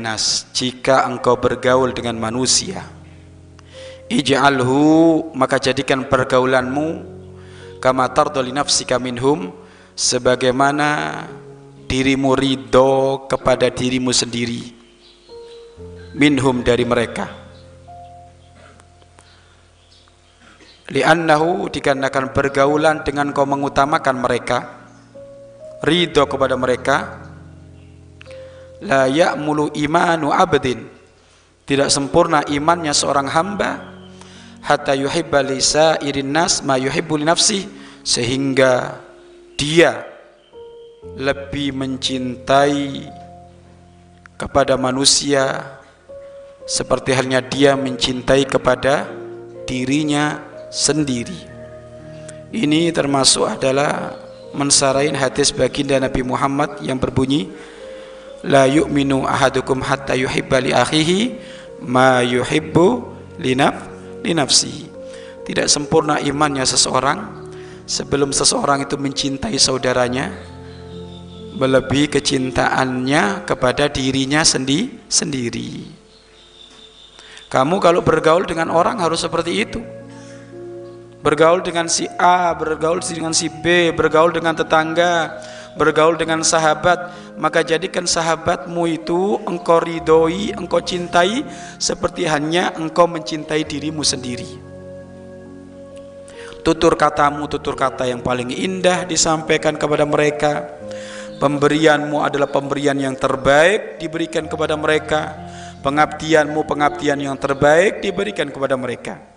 nas jika engkau bergaul dengan manusia ij'alhu maka jadikan pergaulanmu kama tardu li nafsika minhum sebagaimana dirimu ridho kepada dirimu sendiri minhum dari mereka. Li'annahu dikarenakan pergaulan dengan kau mengutamakan mereka ridho kepada mereka la ya'mulu imanu abdin. Tidak sempurna imannya seorang hamba hatta yuhibba lisa irin nas ma yuhibbu li nafsi sehingga dia lebih mencintai kepada manusia seperti halnya dia mencintai kepada dirinya sendiri. Ini termasuk adalah mensarain hadis baginda Nabi Muhammad yang berbunyi la yu'minu ahadukum hatta yuhibba li akhihi ma yuhibbu li nafsihi. Tidak sempurna imannya seseorang sebelum seseorang itu mencintai saudaranya melebihi kecintaannya kepada dirinya sendi sendiri. Kamu kalau bergaul dengan orang harus seperti itu. Bergaul dengan si A, bergaul dengan si B, bergaul dengan tetangga, bergaul dengan sahabat, maka jadikan sahabatmu itu engkau ridhoi, engkau cintai seperti hanya engkau mencintai dirimu sendiri. Tutur katamu tutur kata yang paling indah disampaikan kepada mereka. Pemberianmu adalah pemberian yang terbaik diberikan kepada mereka. Pengabdianmu pengabdian yang terbaik diberikan kepada mereka